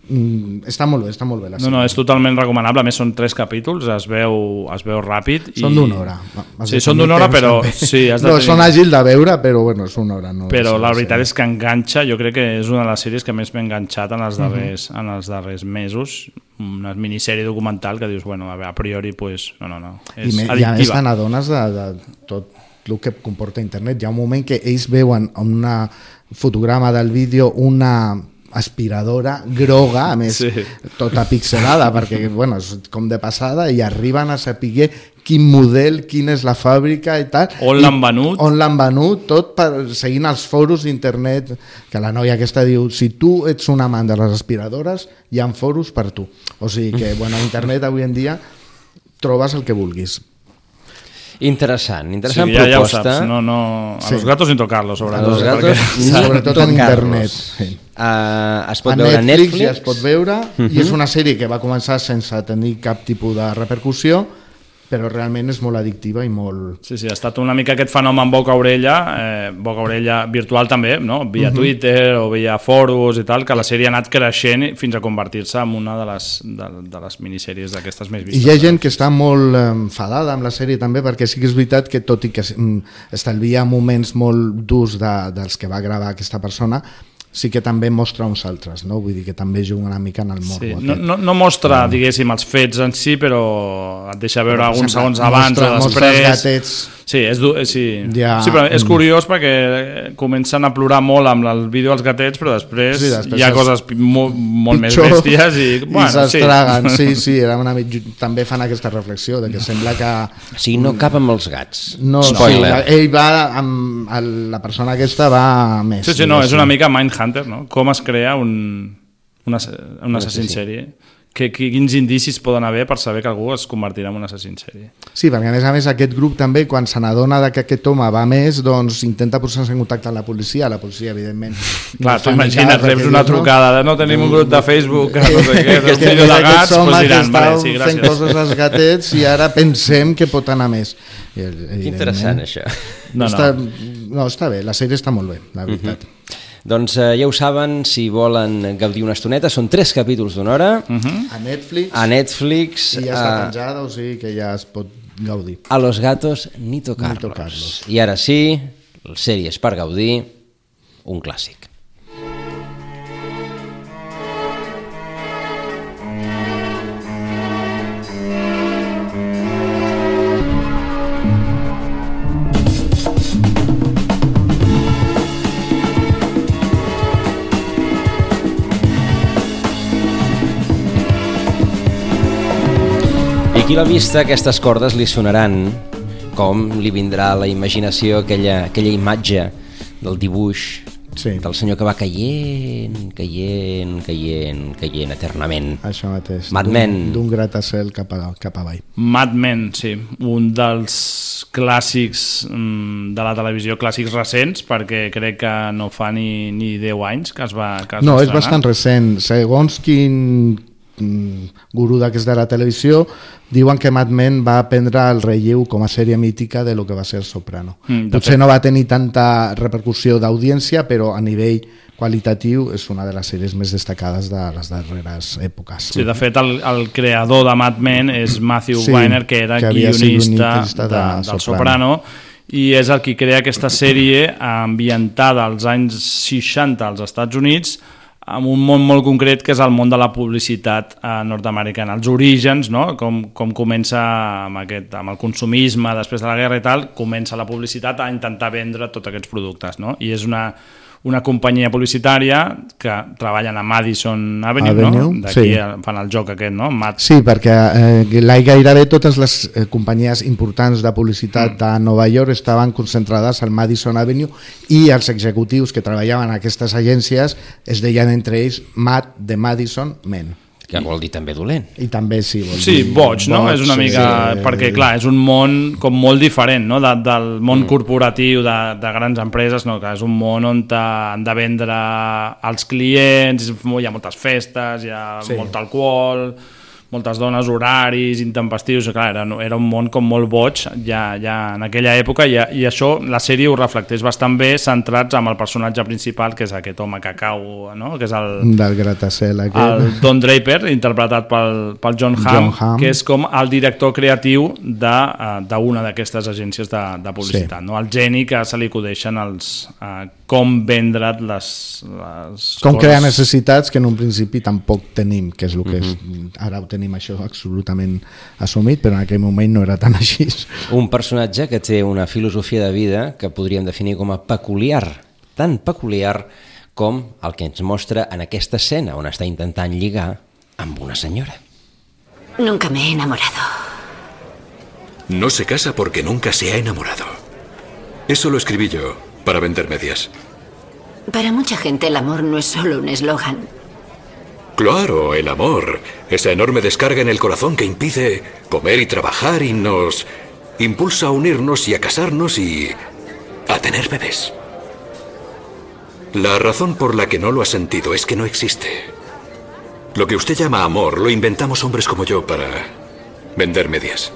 mm, està molt bé, està molt bé la No, no, és totalment recomanable. A més, són tres capítols, es veu, es veu ràpid. són i... d'una hora Has Sí, són d'una hora, però també. sí, has de no, tenir... són àgil de veure però bueno, és una hora no Però la veritat és que enganxa, jo crec que és una de les sèries que més m'he enganxat en els Mhm. darrers, en els darrers mesos. Una minissèrie documental que dius, bueno, a, veure, a priori, pues, no, no, no, és I, me, i a més te n'adones de, de tot el que comporta internet. Hi ha un moment que ells veuen en un fotograma del vídeo una aspiradora groga, a més Sí. tota pixelada, perquè bueno, és com de passada, i arriben a saber quin model, quina és la fàbrica i tal. On l'han venut. On l'han venut, tot per, seguint els foros d'internet, que la noia aquesta diu, si tu ets un amant de les aspiradores, hi ha foros per tu. O sigui que, bueno, a internet avui en dia trobes el que vulguis. Interessant, interessant sí, ja, ja ho proposta. saps, no, no... A Sí. los gatos sin tocarlos, A (laughs) sobretot. los gatos perquè- ni Sobretot en tocar-los. internet. Sí. Uh, es pot a veure a Netflix, Netflix. ja es pot veure Mhm. i és una sèrie que va començar sense tenir cap tipus de repercussió però realment és molt addictiva i molt... Sí, sí, ha estat una mica aquest fenomen boca-orella, eh, boca-orella virtual també, no? via Mhm. Twitter o via foros i tal, que la sèrie ha anat creixent fins a convertir-se en una de les, de, de les minissèries d'aquestes més I vistes. hi ha gent que està molt eh, enfadada amb la sèrie també perquè sí que és veritat que tot i que mm, estalvia moments molt durs de, dels que va gravar aquesta persona sí que també mostra uns altres, no? Vull dir que també juga una mica en el morbo. Sí, aquest. no, no, no mostra, diguéssim, els fets en si, però et deixa veure alguns exemple, segons abans mostra- o mostra els després. gatets. Sí, és, du- eh, sí. Ja, sí però és mm. curiós perquè comencen a plorar molt amb el vídeo dels gatets, però després, Sí, després hi ha coses molt, molt més bèsties i, bueno, i sí. s'estraguen, (laughs) sí. sí, era una... també fan aquesta reflexió de que sembla que... Sigui, no cap amb els gats. No, Spoiler. Sí, ell va amb... La persona aquesta va més. Sí, sí, no, és una mica Mindhunter, no? Com es crea un, un, ass- un assassí en sí. sèrie. Que, que, quins indicis poden haver per saber que algú es convertirà en un assassí en sèrie. Sí, perquè a més a més aquest grup també, quan se n'adona de que aquest home va més, doncs intenta posar-se en contacte amb la policia. La policia, evidentment... Clar, tu imagina't, cas, reps una trucada de no tenim un grup de Facebook, que no sé què, que vídeo de gats, doncs que diran, vale, sí, fent gràcies. coses als gatets i ara pensem que pot anar més. Evidentment, interessant, això. No, no. Està, no, està bé, la sèrie està molt bé, la veritat. Doncs eh, ja ho saben, si volen gaudir una estoneta, són tres capítols d'una hora A Netflix, a Netflix. i ja està eh, penjada, o sigui que ja es pot gaudir. a los gatos ni tocarlos. Ni tocarlos. I ara sí, sèries per gaudir, un clàssic. I qui l'ha vista, aquestes cordes li sonaran com li vindrà a la imaginació aquella, aquella imatge del dibuix sí. del senyor que va caient, caient, caient, caient eternament. Això mateix. Mad d'un- Men. D'un gratacel cap, a, cap avall. Mad Men, sí, un dels clàssics mm, de la televisió, clàssics recents, perquè crec que no fa ni, ni 10 anys que es va que es No, va és bastant recent. Segons quin gurú d'aquests de la televisió, diuen que Mad Men va prendre el relleu com a sèrie mítica de lo que va ser Soprano. Mm, Potser fet. no va tenir tanta repercussió d'audiència, però a nivell qualitatiu és una de les sèries més destacades de les darreres èpoques. Sí, de fet, el, el creador de Mad Men és Matthew Sí, Weiner, que era que guionista, guionista de, de del Soprano. Soprano, i és el qui crea aquesta sèrie ambientada als anys 60 als Estats Units, amb un món molt concret que és el món de la publicitat eh, nord-americana, els orígens, no? com, com comença amb, aquest, amb el consumisme després de la guerra i tal, comença la publicitat a intentar vendre tots aquests productes, no? i és una, una companyia publicitària que treballen a Madison Avenue, Avenue, no? d'aquí sí. fan el joc aquest, no? Mad Sí, perquè eh, la- gairebé totes les eh, companyies importants de publicitat de Nova York estaven concentrades al Madison Avenue i els executius que treballaven en aquestes agències es deien entre ells Mad de Madison Men. Que vol dir també dolent. I també sí, vol Sí, dir boig, no? És una mica... sí. perquè, clar, és un món com molt diferent, no? De, del món Mm. corporatiu de, de grans empreses, no? Que és un món on han de vendre als clients, hi ha moltes festes, hi ha Sí. molt alcohol, moltes dones, horaris, intempestius, clar, era, era un món com molt boig ja, ja en aquella època i, i això la sèrie ho reflecteix bastant bé centrats amb el personatge principal que és aquest home que cau, no? que és el, Del gratacel el aquest. Don Draper, interpretat pel, pel John Hamm, John Hamm. que és com el director creatiu d'una de, uh, d'aquestes agències de, de publicitat. Sí. No? El geni que se li acudeixen els, uh, com vendre les, les Com coses. crear necessitats que en un principi tampoc tenim, que és el que és, Mhm. ara ho tenim això absolutament assumit, però en aquell moment no era tan així. Un personatge que té una filosofia de vida que podríem definir com a peculiar, tan peculiar com el que ens mostra en aquesta escena on està intentant lligar amb una senyora. Nunca me he enamorado. No se casa porque nunca se ha enamorado. Eso lo escribí yo, para vender medias. Para mucha gente el amor no es solo un eslogan. Claro, el amor. Esa enorme descarga en el corazón que impide comer y trabajar y nos impulsa a unirnos y a casarnos y a tener bebés. La razón por la que no lo ha sentido es que no existe. Lo que usted llama amor lo inventamos hombres como yo para vender medias.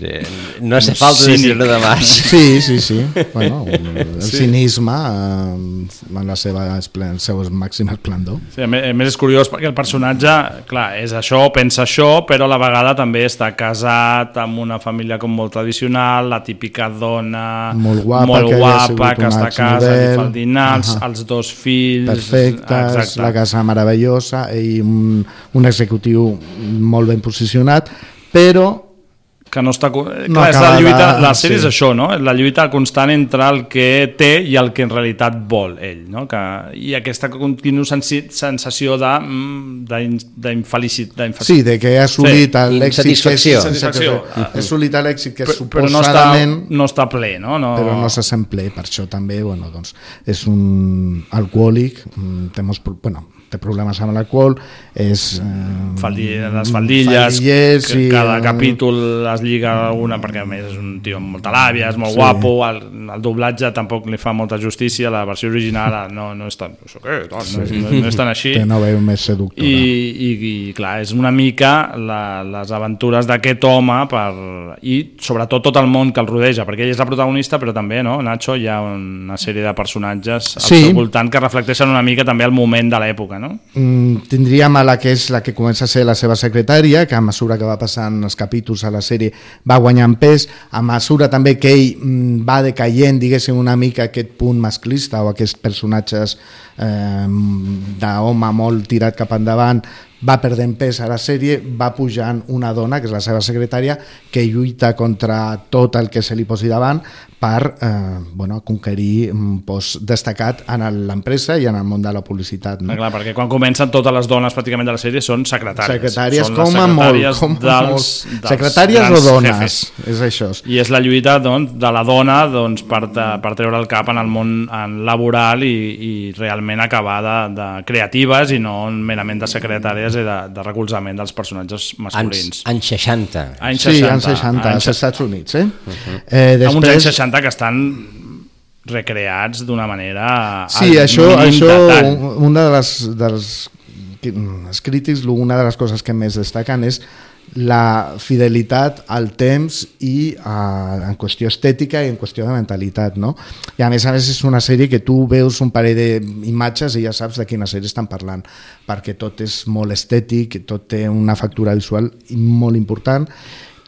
Eh, No hace falta Cínic. decirlo de más. Sí, sí, sí. Bueno, (laughs) el Sí. cinisme eh, en la seva esplen- el seu màxim esplendor. Sí, a més, més és curiós perquè el personatge, clar, és això, pensa això, però a la vegada també està casat amb una família com molt tradicional, la típica dona Molt guapa, molt que guapa que està a casa, exmodel. li fa el dinars, Ahà. els dos fills... perfectes, Exacte. la casa meravellosa i un, un executiu molt ben posicionat, però que no està... eh, No Clar, és la lluita, la sèrie sí. és això, no? La lluita constant entre el que té i el que en realitat vol ell, no? Que, I aquesta continua sensació de, mm, d'in- d'infelicitat. sí, de que ha assolit Sí. l'èxit que és, Insatisfacció. Satisfacció. ha assolit l'èxit que Però- però no està, suposadament no està ple, no? no... però no se sent ple, per això també bueno, doncs, és un alcohòlic mm, té, molts, pro- bueno, té problemes amb l'alcohol és eh, Faldi, les faldilles, faldillers que i, cada capítol es lliga una perquè a més és un tio amb molta làbia, és molt Sí. sí. guapo el, el doblatge tampoc li fa molta justícia la versió original (laughs) no, no és tan això què, tal, no, és, no, no és tan així té una veu més seductora i, i, i clar, és una mica la, les aventures d'aquest home per, i sobretot tot el món que el rodeja, perquè ell és la protagonista però també, no, Nacho, hi ha una sèrie de personatges al Sí. seu voltant que reflecteixen una mica també el moment de l'època, no? Mm, tindríem a la que és la que comença a ser la seva secretària, que a mesura que va passant els capítols a la sèrie va guanyant pes, a mesura també que ell mm, va decaient, diguéssim, una mica aquest punt masclista o aquests personatges eh, d'home molt tirat cap endavant, va perdent pes a la sèrie, va pujant una dona, que és la seva secretària, que lluita contra tot el que se li posi davant per eh, bueno, conquerir un post destacat en l'empresa i en el món de la publicitat. No? Ah, clar, perquè quan comencen totes les dones pràcticament de la sèrie són secretàries. Secretàries són com a molt, secretàries com dels, molt. dels Secretàries o dones, jefes. és això. I és la lluita doncs, de la dona doncs, per, per treure el cap en el món en laboral i, i realment acabar de, de creatives i no merament de secretàries i de, de recolzament dels personatges masculins. Anys, anys 60. Anys Sí, 60. anys 60, anys als Estats Units. Eh? Uh -huh. eh, Amb uns anys després, 60 que estan recreats d'una manera Sí, al això, això una de les, dels els crítics, una de les coses que més destaquen és la fidelitat al temps i a, en qüestió estètica i en qüestió de mentalitat, no? I a més a més és una sèrie que tu veus un parell d'imatges i ja saps de quina sèrie estan parlant, perquè tot és molt estètic, tot té una factura visual molt important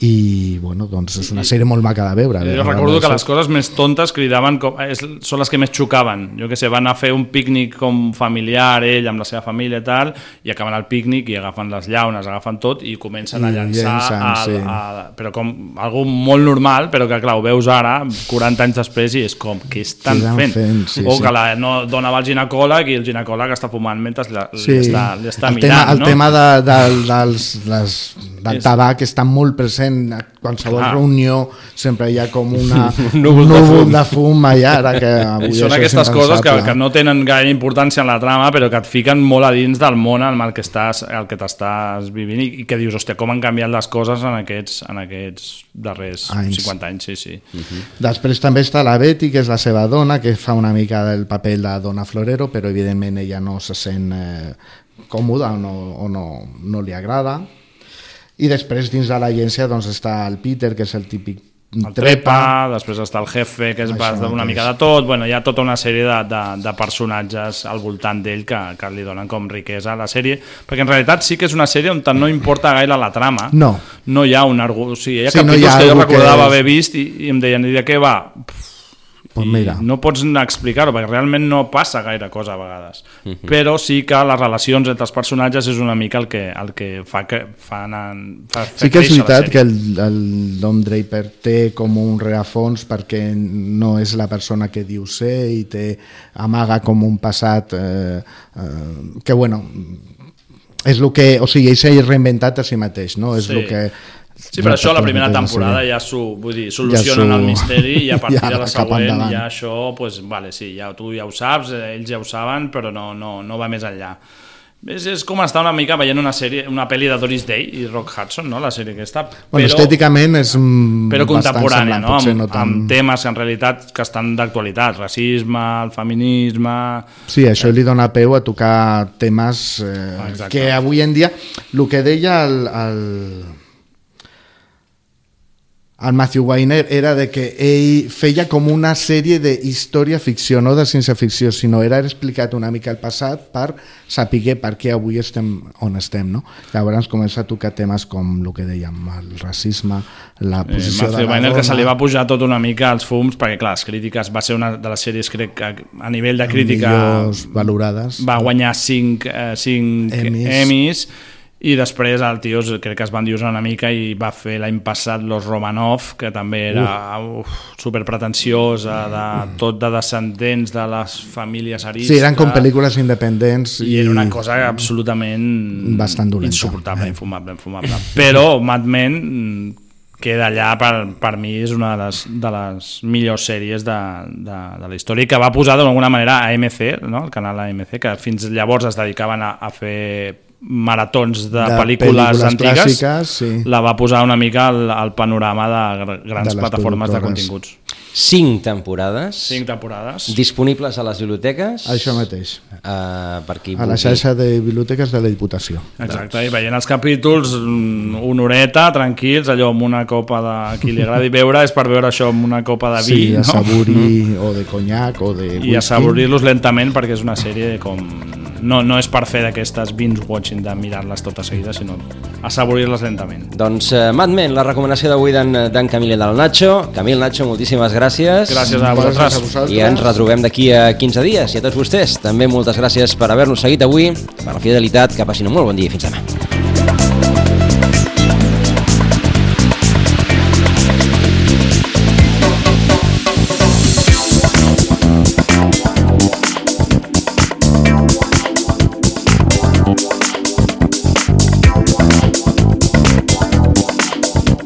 i bueno, doncs és una sèrie molt maca de veure. Jo recordo que les coses més tontes cridaven com, és, són les que més xocaven. Jo que sé, van a fer un pícnic com familiar, ell amb la seva família i tal, i acaben el pícnic i agafen les llaunes, agafen tot i comencen a I llançar, llencen, a, sí. a, però com algú molt normal, però que clar, ho veus ara, 40 anys després, i és com, què estan Què estan fent? fent? Sí, o sí. que la no, dona va al ginecòleg i el ginecòleg està fumant mentre la, Sí, li està, li està el mirant, tema, el no? tema de, de, dels, les, del tabac està molt present a qualsevol Clar. reunió sempre hi ha com (laughs) una, Un núvol de fum. de fum allà ara que (laughs) avui I són aquestes coses que, que no tenen gaire importància en la trama, però que et fiquen molt a dins del món en el que estàs, el que t'estàs vivint i, i que dius, hòstia, com han canviat les coses en aquests, en aquests darrers Anys. 50 anys, sí, sí. Uh -huh. Després també està la Betty, que és la seva dona, que fa una mica del paper de dona florero, però evidentment ella no se sent eh, còmoda o, no, o no, no li agrada. I després dins de l'agència doncs, està el Peter, que és el típic El trepa, després està el jefe, que és Això va una mica de tot, bueno, hi ha tota una sèrie de, de, de personatges al voltant d'ell que, que li donen com riquesa a la sèrie, perquè en realitat sí que és una sèrie on no importa gaire la trama, No. no hi ha un argument, o sigui, hi ha Sí, no hi capítols ha que jo que recordava és- haver vist i, i em deien, i de què va? Pues I mira. no pots explicar-ho, perquè realment no passa gaire cosa a vegades. Mhm. Però sí que les relacions entre els personatges és una mica el que, el que fa que fa anar, fa, Sí que és veritat que el, el Dom Draper té com un rerefons perquè no és la persona que diu ser i té amaga com un passat eh, eh, que bueno és el que, o sigui, ell s'ha reinventat a si mateix, no? És Sí. el que Sí, però això la primera temporada ja, su, vull dir, solucionen Ja el s'ho- misteri i a (laughs) partir ja de la següent ja això, pues, vale, sí, ja, tu ja ho saps, eh, ells ja ho saben, però no, no, no va més enllà. És, és com estar una mica veient una sèrie, una pel·li de Doris Day i Rock Hudson, no? la sèrie aquesta, Bueno, però, estèticament és però bastant contemporània, semblant, no? Amb, no tan... amb temes en realitat que estan d'actualitat, racisme, el feminisme... Sí, això li dona peu a tocar temes eh, Exacte. que avui en dia, el que deia el, el, el Matthew Weiner era de que ell feia com una sèrie de història ficció, no de ciència-ficció, sinó era explicat una mica el passat per saber per què avui estem on estem, no? Llavors comença a tocar temes com el que dèiem, el racisme, la Eh, posició Matthew de la Weiner, dona... que se li va pujar tot una mica als fums, perquè clar, les crítiques va ser una de les sèries, crec que a nivell de crítica millors valorades. va guanyar 5 eh, cinc Emmys. Emmys i després el tio crec que es van diusar una mica i va fer l'any passat Los Romanov, que també era uf, superpretensiosa, de, tot de descendents de les famílies aristes. Sí, eren com pel·lícules independents i, i era una cosa absolutament Bastant dolenta. insuportable, infumable, infumable. Però Mad Men mm, queda allà per, per mi és una de les, de les millors sèries de, de, de la història que va posar d'alguna manera a AMC, no? el canal AMC, que fins llavors es dedicaven a, a fer maratons de, De pel·lícules, pel·lícules antigues clàssiques, sí. la va posar una mica al, al panorama de gr- grans De plataformes de continguts. Cinc temporades. Cinc temporades. Disponibles a les biblioteques. Això mateix. Uh, per qui A la xarxa de biblioteques de la Diputació. Exacte, i veient els capítols, mm, una horeta, tranquils, allò amb una copa de... Qui li agradi beure és per beure això amb una copa de vi, Sí, no? assaborir o de conyac o de I assaborir-los lentament perquè és una sèrie com... No, no és per fer d'aquestes binge-watching de mirar-les totes seguides, sinó assaborir-les lentament. Doncs uh, Mad Men, la recomanació d'avui d'en d'en Camil i del Nacho. Camil, Nacho, moltíssimes gràcies. Gràcies a vosaltres. Gràcies a vosaltres. I ens retrobem d'aquí a 15 dies. I a tots vostès, també moltes gràcies per haver-nos seguit avui, per la fidelitat, que passin un molt bon dia i fins demà.